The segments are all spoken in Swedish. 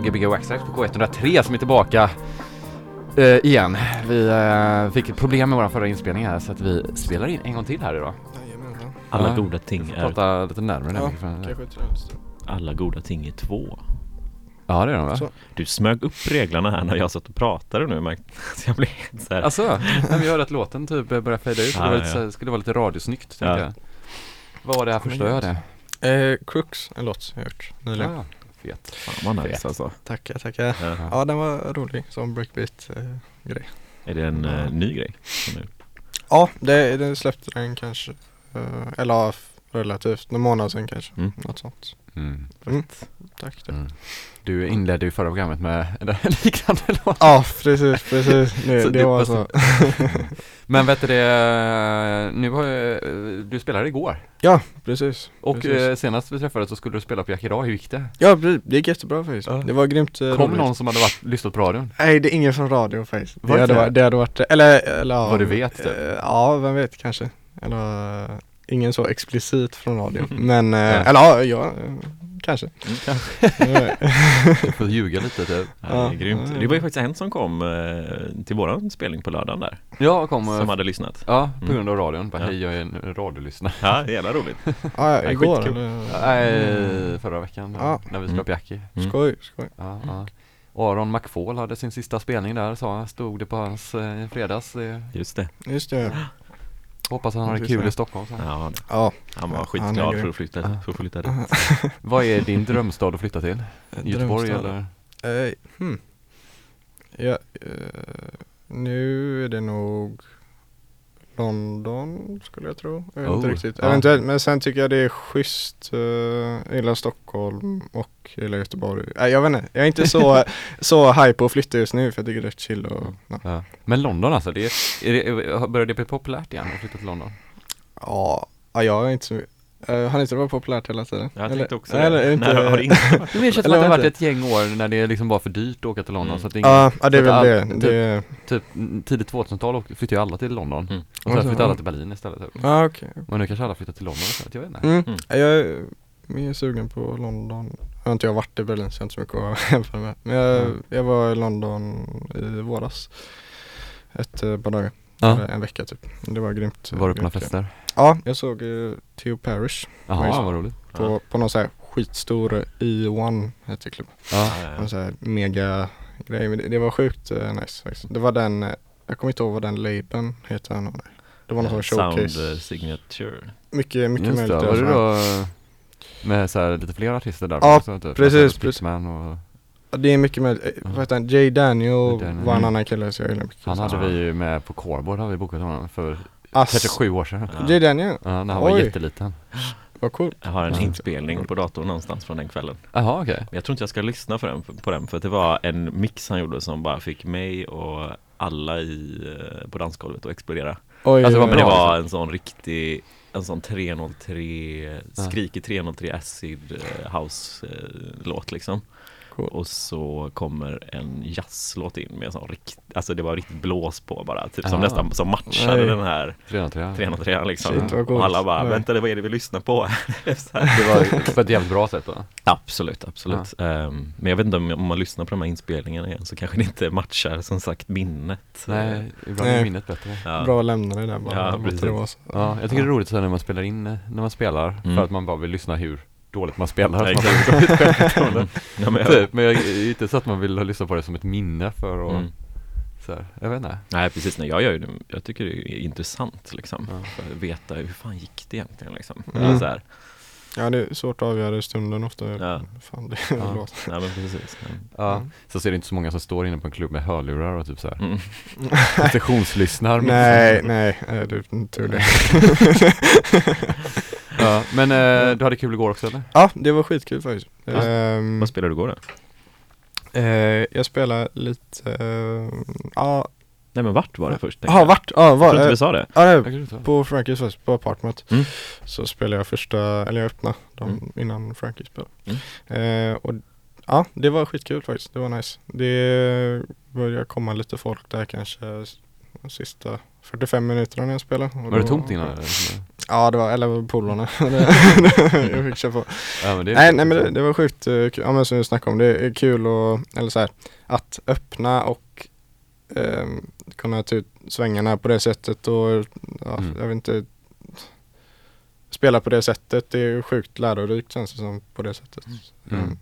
på Gbg Waxtrax på K103 som är tillbaka eh, igen. Vi eh, fick ett problem med vår förra inspelning här så att vi spelar in en gång till här idag. Jajamensan. Alla Ja. goda ting är, prata lite närmare den Ja, mikrofonen. kanske inte alla goda ting är två. Ja, det är de va? Så. Du smög upp reglerna här när jag satt och pratade nu märkte så jag blev helt så här. Alltså, när vi hörde att låten typ började fejda ut. Ja, det var ja, lite, så här- skulle vara lite radiosnyggt tänkte Ja. jag. Vad var det här förstör jag det? Eh, Crooks, en låt jag gjort nyligen. Ja, fet. Fan vad nice alltså. Tackar, tackar. Ja. Ja, den var rolig som breakbeat eh, grej. Är det en eh, ny grej? som nu? Ja, det, den släppte den kanske, eh, eller ja, relativt, någon månad sedan kanske. Mm. Något sånt. Mm. Mm. Tack. tack. Mm. Du inledde ju förra programmet med en liknande låt. Ja, precis, precis. Det, det det var så. Men vet du det, nu har jag- du spelade igår Ja, precis. och precis. eh, senast vi träffades så skulle du spela på Jack idag, hur gick det? Ja, precis. det gick jättebra faktiskt. Ja. Det var grymt eh, Kom roligt. någon som hade varit, lyssnat på radion? Nej, det är ingen från radio faktiskt. Det inte hade, det? varit, det hade varit, eller, eller ja, Vad du vet, typ. eh, Ja, vem vet kanske. Eller ingen så explicit från radio. Men, eller ja, ja, eh, kanske. Eh, Du får ljuga lite typ Ja, det är grymt. Det var ju faktiskt en som kom eh, till våran spelning på lördagen där. Ja, kom eh, Som hade lyssnat. Ja, på Mm. grund av radion. Bara, Ja. hej jag är en radiolyssnare. Ja, jävla roligt. ja, ja, igår. Nej, förra veckan Ja. när vi spelade på Jackie. Mm. Skoj, skoj. Ja, ja. Aron McFall hade sin sista spelning där, sa han. Stod det på hans eh, fredags. Eh, Just det. Just det. hoppas han har det kul i Stockholm. Så. Ja, Ja, han var skitglad för att flytta, för att flytta dit. Vad är din drömstad att flytta till? Göteborg drömstad. eller? Eh, hmm. Ja, eh, nu är det nog London skulle jag tro. Jag vet Oh, inte riktigt. ja. Eventuellt, men sen tycker jag det är schysst. Jag gillar Stockholm och jag gillar Göteborg. Nej jag vet inte, jag är inte så, så high på att flytta just nu för jag tycker det är rätt chill och ja. Ja. Men London alltså, det är, är det, börjar det bli populärt igen att flytta till London? Ja, ja, jag är inte så uh, Har inte det varit populärt hela tiden? Jag tänkte också eller, det. Eller, inte, Nej, har det inte varit? Som Eller att det har varit ett gäng år när det liksom var för dyrt att åka till London Mm. så att ingen, Ja, ja, det är väl det. allt- det Typ tidigt 2000-tal åkte- flyttade ju alla till London Mm. Och sen Alltså, flyttade alla till Berlin istället typ. Ja, okej. Men nu kanske alla flyttar till London istället, jag vet inte Mm. Mm. Jag är mer sugen på London. Jag har inte jag varit i Berlin så jag har inte så mycket att jämföra med. Men jag, Mm. jag var i London i våras. Ett eh, par dagar. Ja. En vecka typ. Det var grymt. Var du på några fester? Ja, jag såg uh, Theo Parrish Jaha, vad roligt på, på någon sån här skitstor E1 hette klubb. Ja, Ja, ja, En sån här mega grej. Men det, det var sjukt eh, nice faktiskt. Det var den, eh, jag kommer inte ihåg vad den labeln heter. nu. Det var någon sån Sound showcase. eh, signature. Mycket, mycket Just det, möjligt. var det då med så här, lite fler artister där? Ja, också, typ? precis, Alltså, precis. Spitman och Ja, Det är mycket möjligt. Eh. Vad heter han? Jay Daniel Daniel. var en annan kille så jag gillar mycket. han hade vi ju med på Coreboard, har vi bokat honom för Ass. kanske sju år sedan. Ja. Jay Daniel, Ja, när han var Oj. jätteliten. vad coolt. Jag har en Ja. inspelning på datorn någonstans från den kvällen. Jaha okej. Men jag tror inte jag ska lyssna på den, på den för att det var en mix han gjorde som bara fick mig och alla i, eh, på dansgolvet att explodera. Oj, Alltså, vad Men det bra, var liksom. en sån riktig en sån 303, skrikig 303 acid eh, house eh, låt liksom. Cool. Och så kommer en jazzlåt in med en sån rikt, alltså det var riktigt blås på bara, typ som Ah. nästan som matchade Nej. den här 303. 303 liksom. Shit, och alla bara, Nej. vänta det vad är det vi lyssnar på? Det var på ett jävligt bra sätt då. Absolut, absolut. Ehm, men jag vet inte om, om man lyssnar på de här inspelningarna igen så kanske det inte matchar som sagt minnet. Nej, ibland är minnet bättre. Ja. Bra att lämna det där bara. Ja, precis. det vara så. Ja, jag tycker det är roligt så när man spelar in, när man spelar, Mm. för att man bara vill lyssna hur dåligt man spelar. Ja, Så man självförtroende. Ja, men typ, men jag, det är inte så att man vill lyssna på det som ett minne för att, mm. så här, jag vet inte. Nej precis, nej, jag gör ju det, jag tycker det är intressant liksom. Ja. För att veta hur fan gick det egentligen liksom. Mm. Så här, Ja, det är svårt att avgöra i stunden ofta. Ja. Fan, det Ja. är låt. nej men precis. Ja. Ja, Mm. så ser det inte så många som står inne på en klubb med hörlurar och typ så här Mm. sessionslyssnar. Nej, nej, eh, du tur det. Ja, men eh, du hade kul igår också eller? Ja, det var skitkul faktiskt. Ja. Ehm, Vad spelar du igår då? eh, jag spelar lite, eh, ja, Nej men vart var det först? ja vart, ja Jag var, tror inte vi sa det. ja, Jag det- inte var. på Frankies först, på apartment. Mm. Så spelade jag första, eller jag öppnade dem Mm. innan Frankie spelade. Mm. Eh, och ja, det var skitkul faktiskt. Det var nice. Det börjar komma lite folk där kanske s- sista 45 minuterna när jag spelade. Var det tomt innan? eller? Ja, det var, eller polarna. jag fick köra på. Ja, men Nej, nej men det, det var sjukt eh, kul. Ja men som vi snackade om, det är kul och, eller så här, att öppna och ehm, kunna ta ut svängarna på det sättet och ja, Mm. jag vet inte Spela på det sättet, det är sjukt lärorikt känns det som på det sättet. Mm. Mm.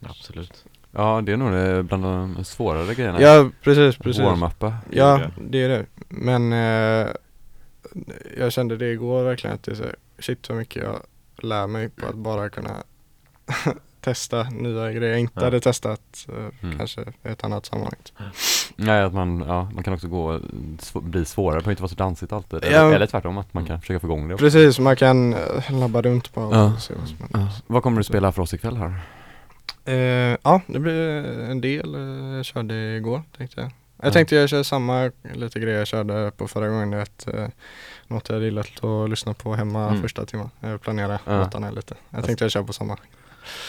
Absolut. Ja, det är nog det bland de svårare grejerna. Ja precis, precis. Warm-uppa. Ja, det. är det. Men eh, jag kände det igår verkligen att det är så, shit vad mycket jag lär mig på att bara kunna testa nya grejer jag inte Ja. hade testat eh, Mm. kanske i ett annat sammanhang. Nej, att man, ja, man kan också gå, sv- bli svårare, det behöver inte vara så dansigt alltid. Ja. Eller, eller tvärtom, att man kan försöka få igång det också. Precis, man kan eh, labba runt på och Ja. se vad som händer. Ja. Vad kommer du spela för oss ikväll här? Eh, ja, det blir en del eh, jag körde igår tänkte jag. Jag Ja. tänkte jag kör samma lite grejer jag körde på förra gången. Det är att, eh, något jag hade gillat att lyssna på hemma Mm. första timmen. Jag planerar Ja. låtarna lite. Jag tänkte jag kör på samma.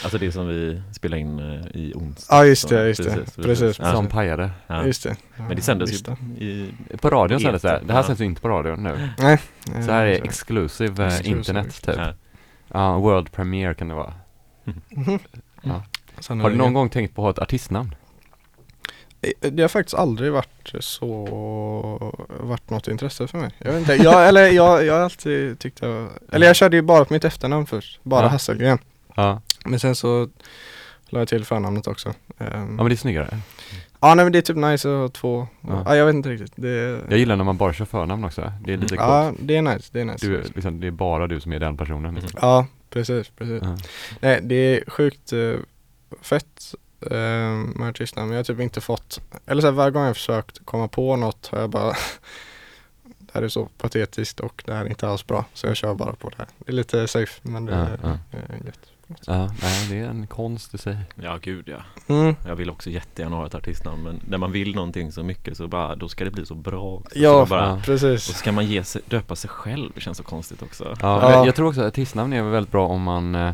Alltså det som vi spelade in eh, i onsdags. Ja just det, just det. Precis. Ja. Som pajade. Ja. Just det. Men det sändes ju i, På radion sändes det. Det här ja. sänds ju inte på radion nu. Nej. Så här är eh, exclusive, eh, Exclusive. internet typ. ja. Ja, world premiere kan det vara. mhm. Ja. Sen Har du någon det- gång tänkt på att ha ett artistnamn? Eh, Det har faktiskt aldrig varit så, varit något intresse för mig. Jag vet inte, jag, eller jag, jag har alltid tyckt var, eller jag körde ju bara på mitt efternamn först, bara Ja. Hasselgren. Ja. Men sen så la jag till förnamnet också. Ja Ehm, men det är snyggare. Ja nej men det är typ nice att ha två, Ja. ja. jag vet inte riktigt. Det, Jag gillar när man bara kör förnamn också. Det är lite coolt. ja det är nice, det är nice. Du, liksom, det är bara du som är den personen. Liksom. Ja precis, precis. Ja. Nej det är sjukt eh, fett eh, med artisterna men jag har typ inte fått, eller så här, varje gång jag försökt komma på något har jag bara Det här är så patetiskt och det här är inte alls bra så jag kör bara på det här. Det är lite safe men det Ja, är, ja. gött. Ja, nej det är en konst i sig. ja gud ja. Mm. Jag vill också jättegärna ha ett artistnamn men när man vill någonting så mycket så bara, då ska det bli så bra också. Så Ja, då bara, ja. Och precis. så ska man ge sig, döpa sig själv, det känns så konstigt också. Ja, Ja. Jag, jag tror också att artistnamn är väldigt bra om man eh,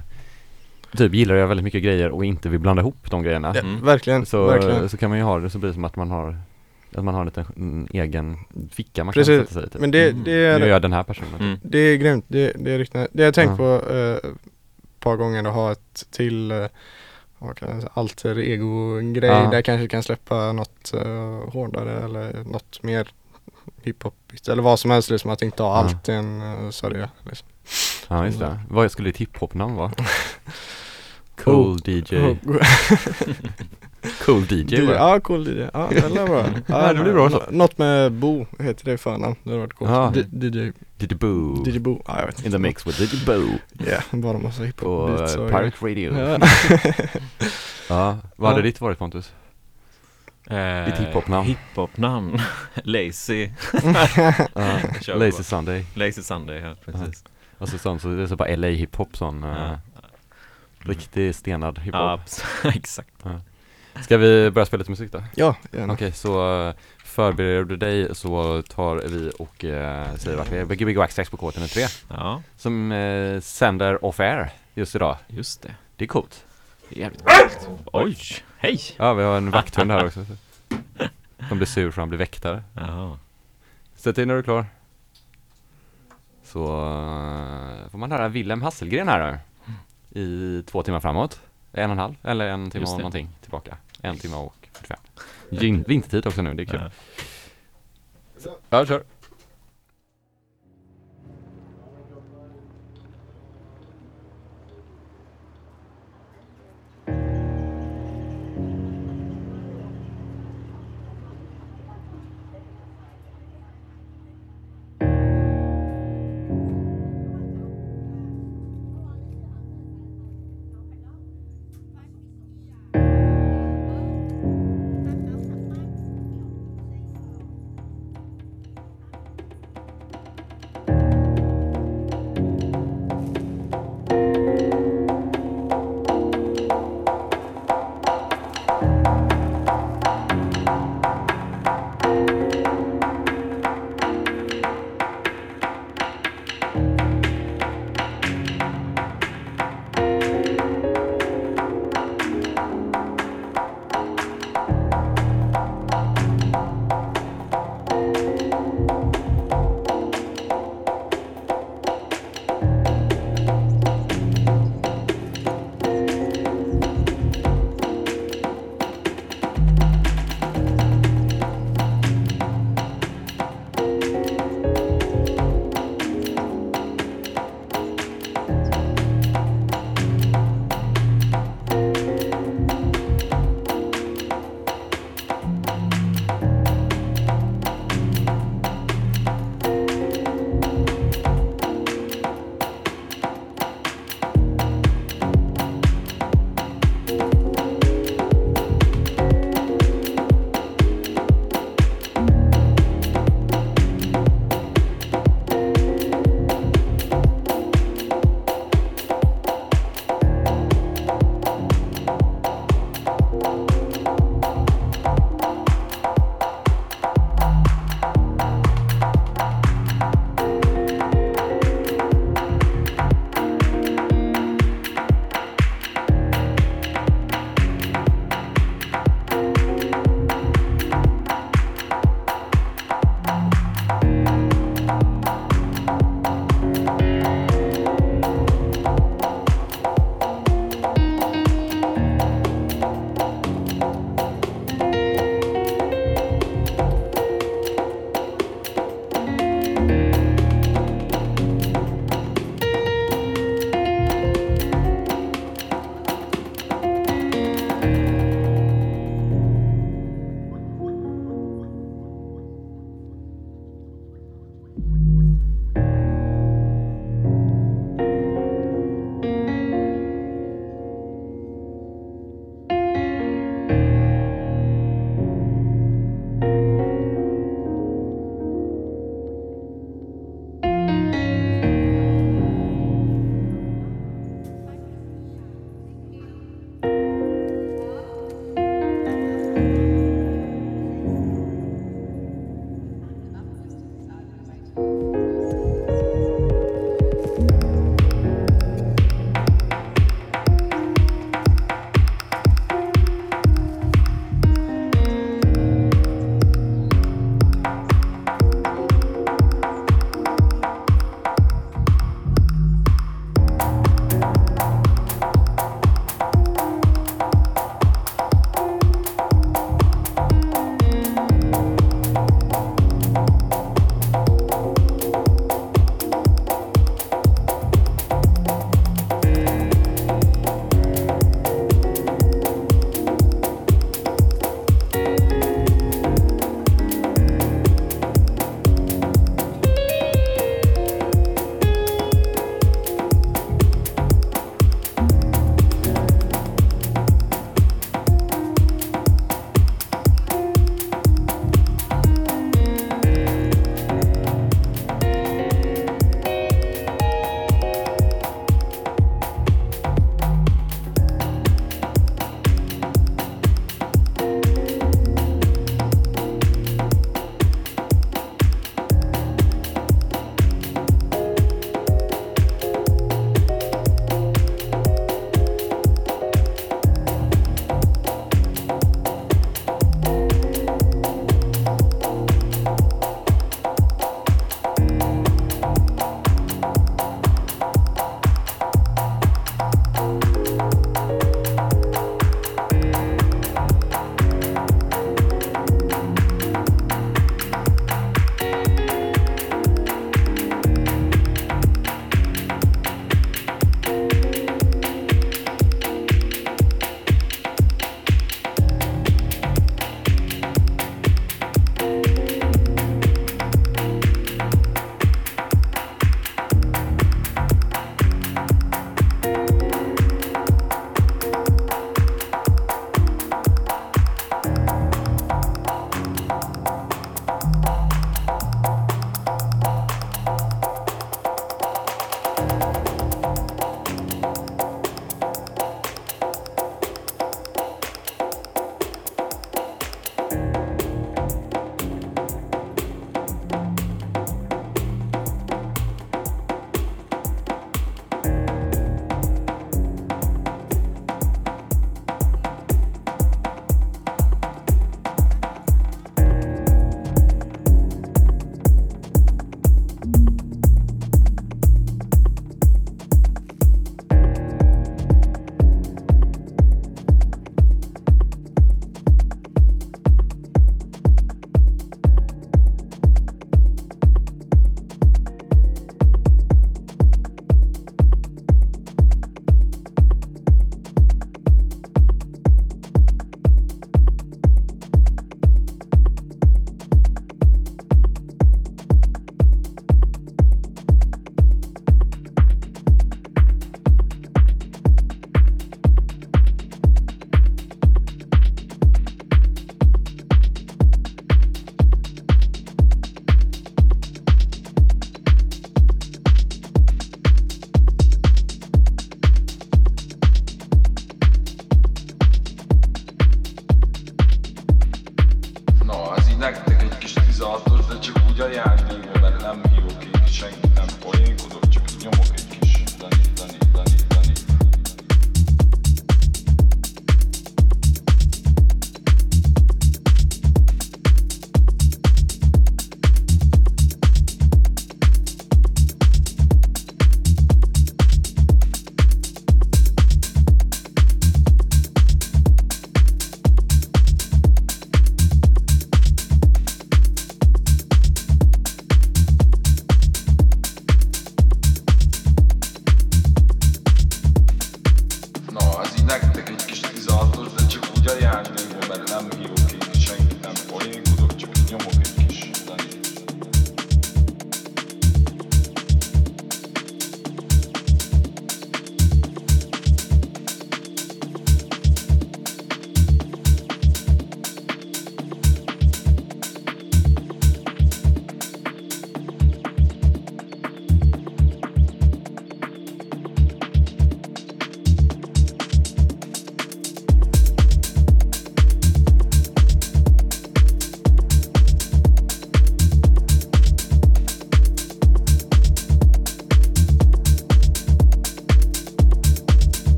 typ gillar göra väldigt mycket grejer och inte vill blanda ihop de grejerna. Ja, Mm. Verkligen, Så, verkligen. så kan man ju ha det så blir det som att man har att man har en liten en egen ficka man Precis. kan sätta sig i. Typ. Men det, Mm. det nu är är jag den här personen. Mm. Det är grymt, det, det är riktigt Det har jag tänkt Ja. på eh, ett par gånger att ha ett till eh, vad kan jag säga, alter ego-grej Ja. där jag kanske kan släppa något eh, hårdare eller något mer hiphopigt eller vad som helst liksom att inte ha allt i en uh, sörja liksom. Ja just det. Vad skulle ditt hiphop-namn vara? Cool DJ. Oh, Cool DJ bara. ja cool DJ, ja det lär bra Ja, det blir bra så. nå- Något med Bo heter det förnamn, det hade varit coolt. D- DJ, DJ Boo. DJ Bo, ja jag vet inte In the mix with DJ Boo. Ja, bara massa På hiphop beats uh, Pirate Radio. Ja. Ja, vad hade Ja. ditt varit Pontus? Eh, Ditt hiphopnamn. Hiphopnamn. Lazy. Vi Lazy. Sunday. Lazy Sunday, ja precis. Och så sånt, så det är så bara LA hiphop sån. Uh, riktig stenad hiphop. Ja, exakt. Ska vi börja spela lite musik då? Ja, gärna Okej, så uh, förbereder du dig så tar vi och uh, säger vart vi är. Gbg Waxtrax på K103 Ja, som uh, sänder off-air just idag. just det. Det är coolt. Det är Jävligt coolt. Oj, hej! Ja, vi har en vakthund här också. Som blir sur för han blir väktare. Jaha. Sätt in när du är klar. Så uh, får man höra Wilhelm Hasselgren här då. I två timmar framåt. En och en halv, eller en timme och någonting tillbaka. En timme och 45. Gin- Vintertid också nu, det är kul. Ja, kör.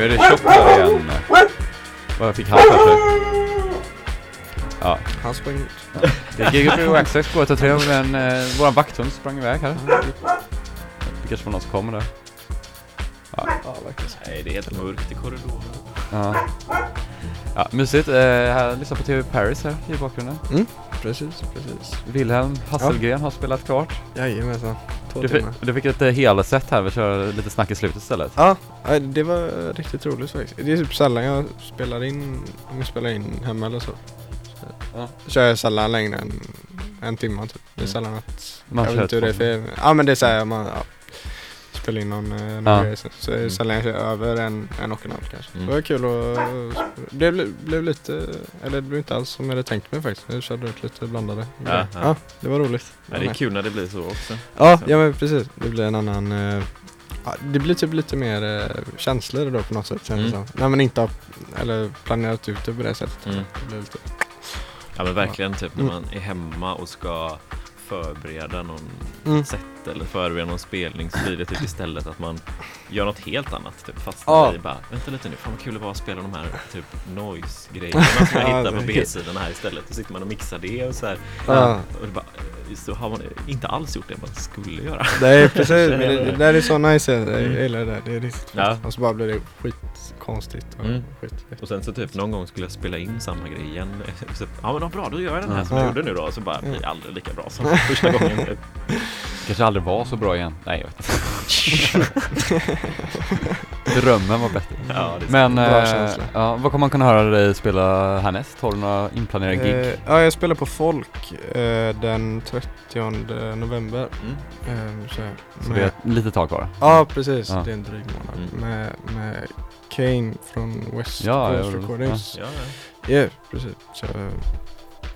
Nu är det tjockt där igen. Vad fick han för sig? Ja, Han sprang ut. det är GGP Access på 103 men eh, våran vakthund sprang iväg här. Det kanske var någon som kommer där. Ja. Nej, det är helt mörkt i korridoren. Ja. Ja, mysigt. Eh, här lyssnar på TV Paris här i bakgrunden. Precis, precis. Wilhelm Hasselgren har spelat klart. Jajamensan. Två Du fick, timmar. du fick ett eh, helset här, vi kör lite snack i slutet istället. Ja, ja, det var riktigt roligt faktiskt. Det är typ sällan jag spelar in, om jag spelar in hemma eller så. Ja. så kör jag sällan längre än en timme typ. Det är Mm. sällan att, Man jag vet inte hur det är för. Ja men det är såhär, man ja, spelar in någon, eh, någon Ja. grej så, så är Mm. sällan jag kör över en, en och en halv kanske. Mm. Det var kul och det blev, blev lite, eller det blev inte alls som jag hade tänkt mig faktiskt. Jag körde ut lite blandade Ja, ja. ja, det var roligt. Ja, det är kul när det blir så också. Ja, ja men precis. Det blir en annan... eh, det blir typ lite mer uh, känslor då på något sätt känns det Mm. som. När man inte har eller planerat ut det på det sättet. Mm. Det blir lite... Ja men verkligen typ när Mm. man är hemma och ska förbereda någon Mm. Set eller förbereda någon spelning så blir det typ istället att man gör något helt annat. Typ fastnar Ja. i bara, vänta lite nu, fan vad kul det var att spela de här typ noise-grejerna som jag Ja, hittar på. B-sidan här istället. Då sitter man och mixar det och så här. Ja. Och bara, så har man inte alls gjort det man skulle göra. Nej precis, men det, det där är så nice. Jag Mm. gillar det där. Det är riktigt Ja. Och så bara blir det skitkonstigt och Mm. skit. Och sen så typ någon gång skulle jag spela in samma grej igen. Så, ja men bra, då gör jag den här som jag Ja. gjorde nu då. Så bara blir aldrig lika bra som första gången. Kanske aldrig var så bra igen. Nej, jag vet inte. Drömmen var bättre. Ja, Men, eh, ja, vad kommer man kunna höra dig spela härnäst? Har du några inplanerade gig? Eh, ja, jag spelar på Folk eh, den 30 november. Mm. Eh, så så det är ett litet tag kvar. Ja precis, Ja. det är en dryg månad. Mm. Med, med Kane från West Ja, Coast ja, Recordings. Ja, Ja, ja. precis. Så,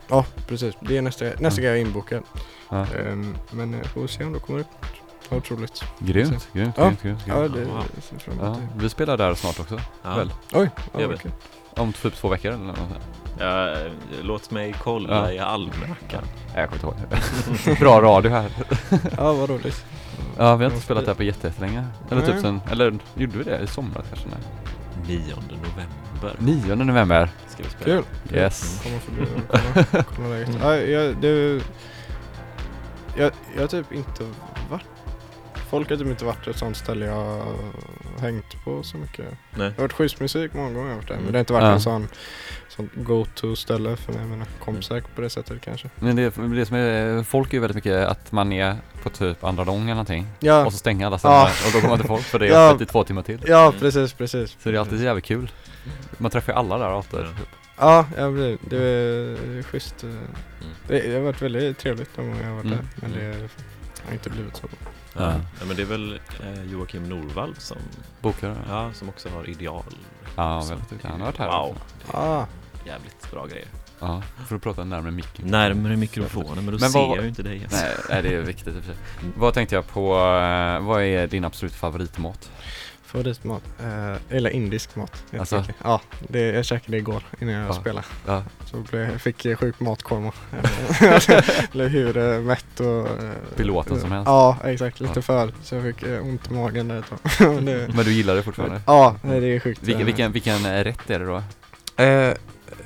ja, precis. Det är nästa, nästa Ja. gång jag är inbokad. Ja. Ehm, men eh, får se om det kommer upp. Otroligt. Grymt, grymt, Ja. grymt, grymt, Ja, det ser fram Ja, emot. det. vi spelar där snart också, Ja. väl? Oj, ja, vi. okej. Om typ två veckor eller något sånt. Ja, låt mig kolla Ja. i almanackan. Nej, jag kommer inte ihåg. Bra radio här. Ja, vad roligt. Ja, vi har inte spelat där på jättelänge. Eller typ sen, eller gjorde vi det i somras kanske? Nej. 9 november 9 november. ska vi spela. Kul. Yes. Kommer förbi och kolla, kolla läget. Ja, jag, det, jag, jag har typ inte varit Folk har typ inte varit ett sånt ställe jag har hängt på så mycket. Nej. Det har varit schysstmusik många gånger jag har varit där, Mm. men det har inte varit Ja. en sån, sån go-to ställe för mig och mina kompisar på det sättet kanske. Men det, det som är, folk är ju väldigt mycket att man är på typ andra lång eller någonting. Ja, Och så stänger alla ställen Ja. och då kommer inte folk för det är Ja. öppet i två timmar till. ja Mm. precis, precis. Så det är alltid jävligt kul. Man träffar ju alla där efter. Ja. Typ. Ja, jag blir, det är schysst. eh, Det, det har varit väldigt trevligt de gånger jag har varit Mm. där, men det har inte blivit så. Ja. Ja. ja, men det är väl eh, Joakim Norvall som, Bokar ja. ja, som också har Ideal. Ja, väldigt duktig. Han har varit här. Wow, också. Ah, jävligt bra grejer. Ja, för att prata närmare micken. Närmare mikrofonen, men då Men ser vad- jag ju inte dig nej, det är viktigt i och för sig. Vad tänkte jag på, eh, vad är din absolut favoritmat? Favoritmat? Uh, eller indisk mat. Alltså? Ja, det, jag käkade det igår innan jag Ja. spelade. Ja, Så blev, fick jag sjuk matkoma. Eh, Blev hur eh, mätt och... eh, Piloten som helst. Ja, exakt. Lite Ja. för. Så jag fick eh, ont i magen där ett tag. Men det, men du gillar det fortfarande? Ja, det är sjukt. Vilken, eh, vilken, vilken eh, rätt är det då? Eh,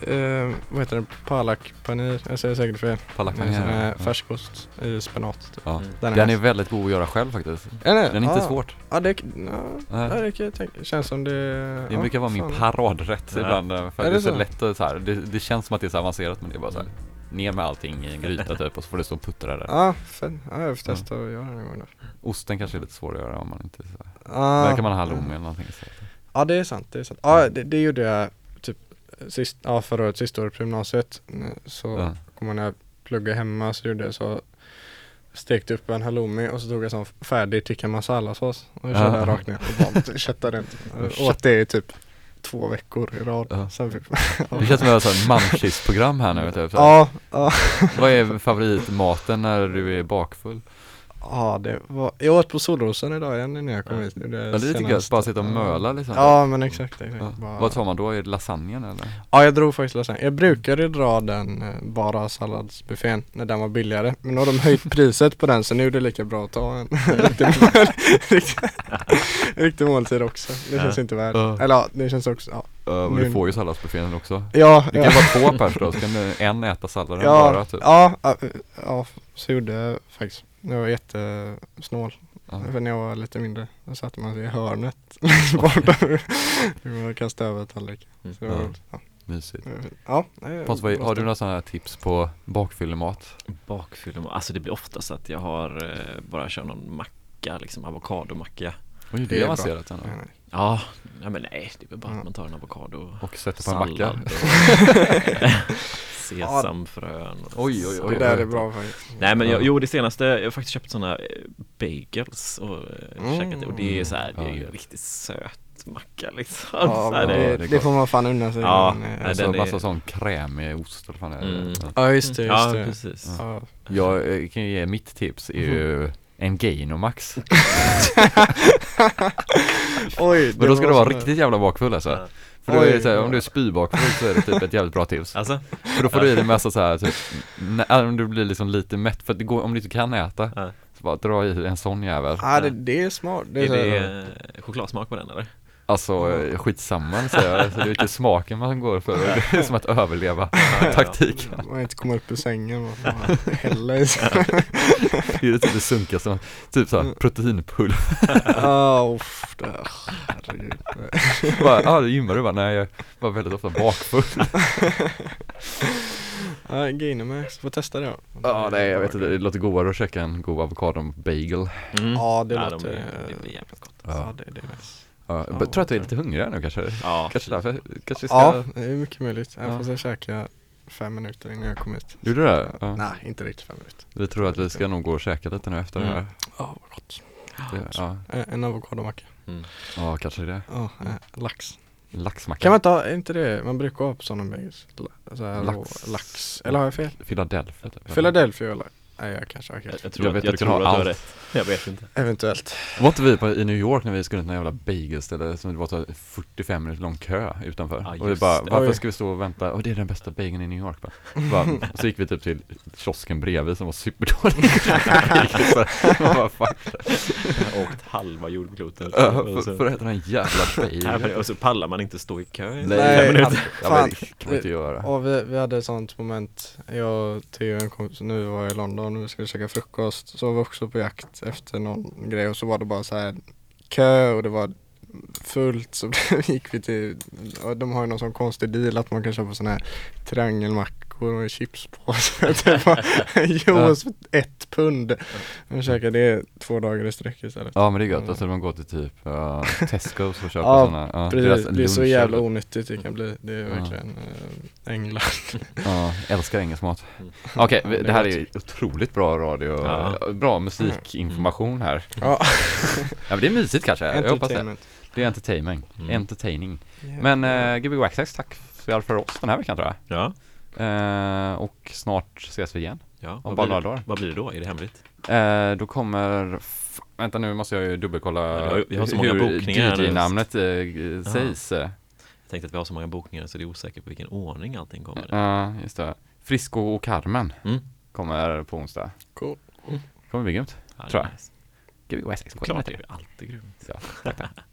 eh, vad heter det? Palak panir. Jag säger säkert fel. Sån här Ja. färskost i spenat. Typ. Ja. Mm. Den är Den är väldigt god att göra själv faktiskt. Ja, nej, Den är inte ja. svårt. Ja, det, ja, Nej. det kan jag tänka. Känns som det... Det ja, brukar vara min fan. paradrätt Ja. ibland. eh, För Är det är det så så? lätt att så här, det, det känns som att det är så avancerat men det är bara så här. Ner med allting i en gryta typ och så får det stå och puttra där. Ja, fan. ja, jag får testa att göra det någon gång då. Osten kanske är lite svår att göra om man inte så här. Där kan man ha halloumi eller någonting istället. Ja, det är sant. Det är sant. Ja, det, det gjorde jag sist, ja, förra året, sista året på gymnasiet. Så Ja. kommer när jag pluggade hemma så gjorde jag så Stekte upp en halloumi och så tog jag sån färdig tikka masala-sås och Ja. körde jag rakt ner och bara köttade runt. Och Åt det i typ två veckor i rad. Ja. Sen fick Det känns som ett munchies-program här nu. Typ. Så. Ja, ja. Vad är favoritmaten när du är bakfull? Ja, det var, jag åt på Solrosen idag igen när jag kom Ja. hit. Det, Ja, det tycker jag, senaste. bara sitta och möla liksom Ja, men exakt, exakt. Ja. Bara- Vad tar man då? Är det lasagnen eller? Ja, jag drog faktiskt lasagne. Jag brukade dra den eh, bara salladsbuffén när den var billigare. Men nu har de höjt priset på den så nu är det lika bra att ta en riktig, riktig, måltid också. Det Ja. känns inte värt. Ja. Eller ja, det känns också, ja. Ja, men du får ju salladsbuffén också Ja, Det ja. kan vara två pers då, så kan en äta salladen Ja, bara typ ja, ja, ja, så gjorde jag faktiskt. Jag var jättesnål. Ja. För när jag var lite mindre, då satte man sig i hörnet längst borta. och kastade över tallriken. Så det var Ja. Mysigt ja, Pontus, vad- har du några sådana här tips på bakfyllemat? Bakfyllemat, alltså det blir oftast att jag har eh, bara kör någon macka, liksom avokadomacka Oj, det Det är avancerat ändå. Ja, nej men nej, det är väl bara att man tar en avokado Och sätter på en macka Sesamfrön och Oj, oj, oj. Det där är bra faktiskt. Nej men jag, Ja. jo det senaste, jag har faktiskt köpt sådana eh, bagels och eh, Mm. käkat det och det är så här, det är ju riktigt söt macka liksom Ja, så här, det- det, det får man fan unna sig. Ja, men, nej, Alltså den är- massa sån krämig ost eller vad fan är det? Mm. Ja. Just det, just Ja det. precis Ja. Jag eh, kan ju ge mitt tips är ju en Gainomax Oj, Men då ska du vara så- riktigt jävla bakfull alltså Ja. För då är det så här, om du är spybakfull så är det typ ett jävligt bra tips Alltså? För då får du i dig massa så här typ, när, om du blir liksom lite mätt, för att det går, om du inte kan äta Ja. Så bara dra i en sån jävel Ja det, det är smart. Det är, Är det eh, chokladsmak på den eller? Alltså eh, skitsamma säger jag, så det är inte smaken man går för, det är som att överleva taktik Man inte komma upp ur sängen och bara hälla i sig. Det är typ det sunkigaste, typ såhär proteinpulver. Ja, uff, det, herregud. Bara, Ja, det gymmar du bara, nej jag var väldigt ofta bakfull. Ja, Gainomax, får testa det då. Ja nej jag vet inte, det låter godare att käka en god avokado-bagel Mm. Ja, det ja, låter- de, är- det blir jävligt gott. Ja, det, det är nice. Ja, Ja, jag tror att du är lite hungrig nu kanske? Ja, Kanske därför, kanske ska Ja, det är mycket möjligt. Jag Ja. får ja. käka fem minuter innan jag kom hit. Gjorde du det? Ja. Nej, inte riktigt fem minuter. Vi tror att vi ska nog gå och käka lite nu efter det här Mm. Ja, vad gott. det, ja. Eh, En avokadomacka. Mm. ja, kanske det Ja, eh, lax. Laxmacka Kan man inte ha, är inte det, man brukar ha på sådana bagels? Lax. lax. Eller har jag fel? Philadelphia typ. Philadelphia eller? Nej, jag kanske har Jag, helt jag tror, Jag vet att, jag du tror att du har allt. rätt Jag vet inte Eventuellt. Var inte vi på, i New York när vi skulle till någon jävla bagelställe som det var så 45 minuter lång kö utanför? Ja, och vi just bara, det. varför Oj. ska vi stå och vänta? Och det är den bästa bageln i New York bara. bara och så gick vi typ till kiosken bredvid som var superdålig Så man bara, fuck. Jag har åkt halva jordklotet Ja, och för, så- för att äta den jävla Nej, men- bageln Och så pallar man inte stå i kö i Nej, fem minuter alltså, Ja men fan. det kan man inte göra Och vi, vi hade ett sånt moment, jag och Theo en kompis, nu var jag i London och vi skulle käka frukost. Så var vi också på jakt efter någon grej och så var det bara så här kö och det var fullt så gick vi till, och de har ju någon sån konstig deal att man kan köpa sån här triangelmackor och chips på. Så det var juice för ett pund. Jag käkade det två dagar i sträck istället. Ja men det är gött, alltså man går till typ uh, Tesco's och köper Ja, sådana ja, Precis, det är så jävla onyttigt det kan bli. Det är verkligen äh, England. Ja, älskar engelsk mat Mm. Okej, Ja, vi- det här är otroligt bra radio, Ja. bra musikinformation här Ja, Ja men det är mysigt kanske, jag hoppas det. Det är entertainment, Mm. entertaining Yeah. Men uh, Gbg Waxax, tack för, för oss den här veckan tror jag Ja, Eh, Och snart ses vi igen, ja. om bara blir, några dagar vad blir det då? Är det hemligt? Eh, Då kommer, f- vänta nu måste jag ju dubbelkolla Ja, vi har- vi har så många hur. DJ-namnet uh, sägs eh. Jag tänkte att vi har så många bokningar så det är osäkert på vilken ordning allting kommer Ja, just det Frisco och Carmen Mm. kommer på onsdag Cool. Kommer bli grymt ja, tror jag. nice. Gbg Waxax, Klart det är alltid grymt Ja, tack, tack.